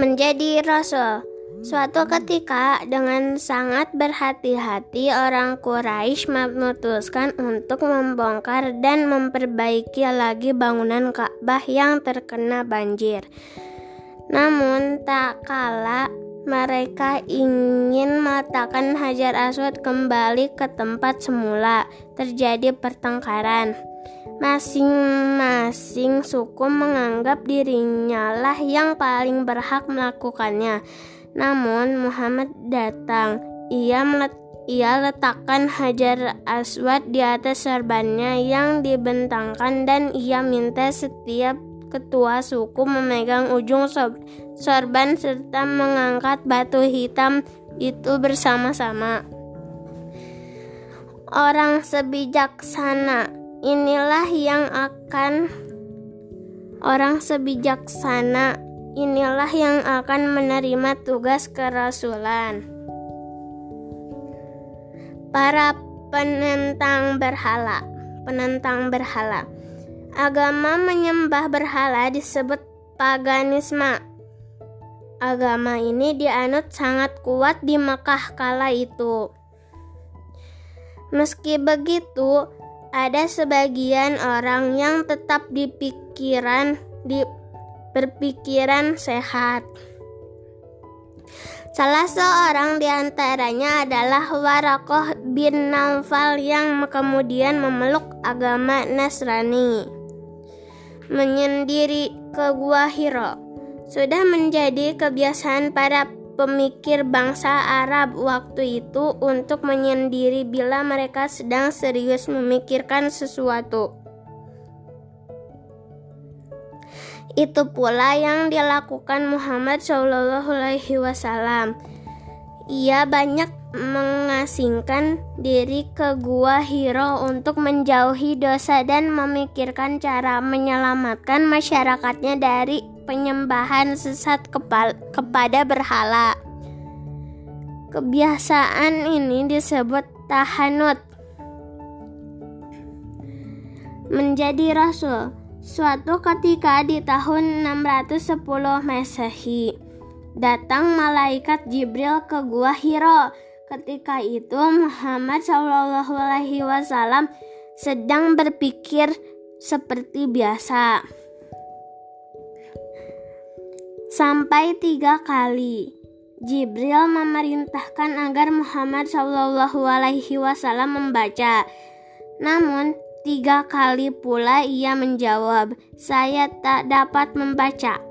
menjadi rasul. Suatu ketika, dengan sangat berhati-hati, orang Quraisy memutuskan untuk membongkar dan memperbaiki lagi bangunan Ka'bah yang terkena banjir. Namun, tak kala mereka ingin meletakkan Hajar Aswad kembali ke tempat semula, terjadi pertengkaran. Masing-masing suku menganggap dirinya lah yang paling berhak melakukannya. Namun Muhammad datang. Ia melet ia letakkan Hajar Aswad di atas serbannya yang dibentangkan dan ia minta setiap ketua suku memegang ujung sorban serta mengangkat batu hitam itu bersama-sama. Orang sebijaksana inilah yang akan orang sebijaksana inilah yang akan menerima tugas kerasulan. Para penentang berhala, penentang berhala. Agama menyembah berhala disebut paganisme. Agama ini dianut sangat kuat di Mekah kala itu. Meski begitu, ada sebagian orang yang tetap dipikiran di berpikiran sehat. Salah seorang di antaranya adalah Warakoh bin Naufal yang kemudian memeluk agama Nasrani. Menyendiri ke Gua Hiro sudah menjadi kebiasaan para pemikir bangsa Arab waktu itu untuk menyendiri bila mereka sedang serius memikirkan sesuatu. Itu pula yang dilakukan Muhammad Shallallahu Alaihi Wasallam. Ia banyak mengasingkan diri ke gua Hiro untuk menjauhi dosa dan memikirkan cara menyelamatkan masyarakatnya dari penyembahan sesat kepada berhala. Kebiasaan ini disebut tahanut. Menjadi rasul. Suatu ketika di tahun 610 Masehi, datang malaikat Jibril ke Gua Hiro. Ketika itu Muhammad Shallallahu Alaihi Wasallam sedang berpikir seperti biasa sampai tiga kali. Jibril memerintahkan agar Muhammad Shallallahu Alaihi Wasallam membaca. Namun tiga kali pula ia menjawab, "Saya tak dapat membaca."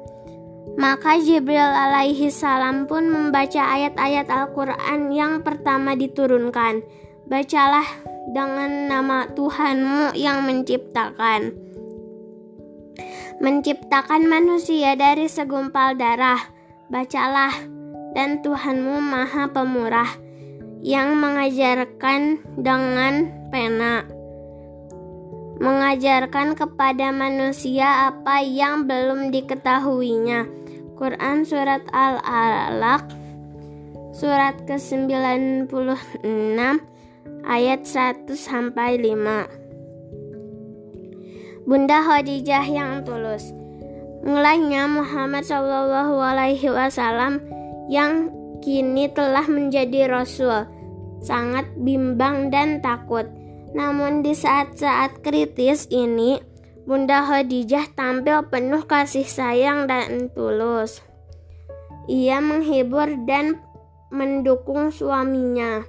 Maka Jibril alaihi salam pun membaca ayat-ayat Al-Quran yang pertama diturunkan. Bacalah dengan nama Tuhanmu yang menciptakan menciptakan manusia dari segumpal darah. Bacalah, dan Tuhanmu Maha Pemurah yang mengajarkan dengan pena, mengajarkan kepada manusia apa yang belum diketahuinya. Quran Surat Al-Alaq Surat ke-96 ayat 1 sampai 5 Bunda Khadijah yang tulus. Mulainya Muhammad Wasallam yang kini telah menjadi Rasul sangat bimbang dan takut. Namun di saat-saat kritis ini, Bunda Khadijah tampil penuh kasih sayang dan tulus. Ia menghibur dan mendukung suaminya.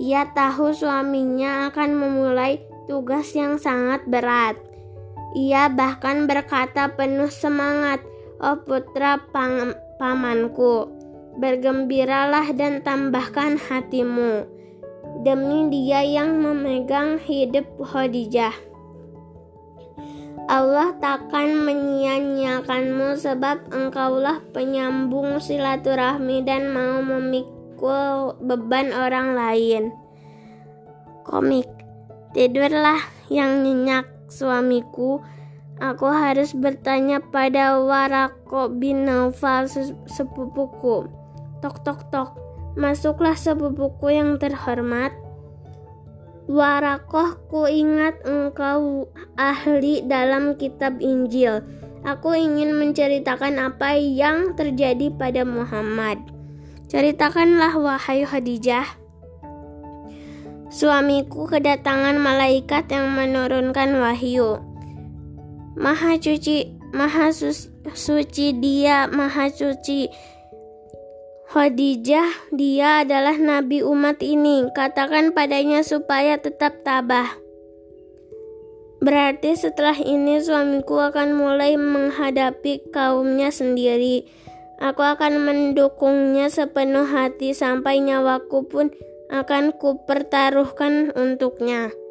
Ia tahu suaminya akan memulai tugas yang sangat berat. Ia bahkan berkata penuh semangat, "Oh putra pam pamanku, bergembiralah dan tambahkan hatimu demi dia yang memegang hidup Khadijah." Allah takkan menyia-nyiakanmu sebab engkaulah penyambung silaturahmi dan mau memikul beban orang lain. Komik Tidurlah yang nyenyak suamiku, aku harus bertanya pada Warako bin Naufal sepupuku. Tok tok tok, masuklah sepupuku yang terhormat. Warakoh ku ingat engkau ahli dalam kitab Injil. Aku ingin menceritakan apa yang terjadi pada Muhammad. Ceritakanlah wahai Khadijah. Suamiku kedatangan malaikat yang menurunkan wahyu. Maha suci, maha suci dia, maha suci. Khadijah, dia adalah nabi umat ini. Katakan padanya supaya tetap tabah. Berarti setelah ini suamiku akan mulai menghadapi kaumnya sendiri. Aku akan mendukungnya sepenuh hati sampai nyawaku pun akan kupertaruhkan untuknya.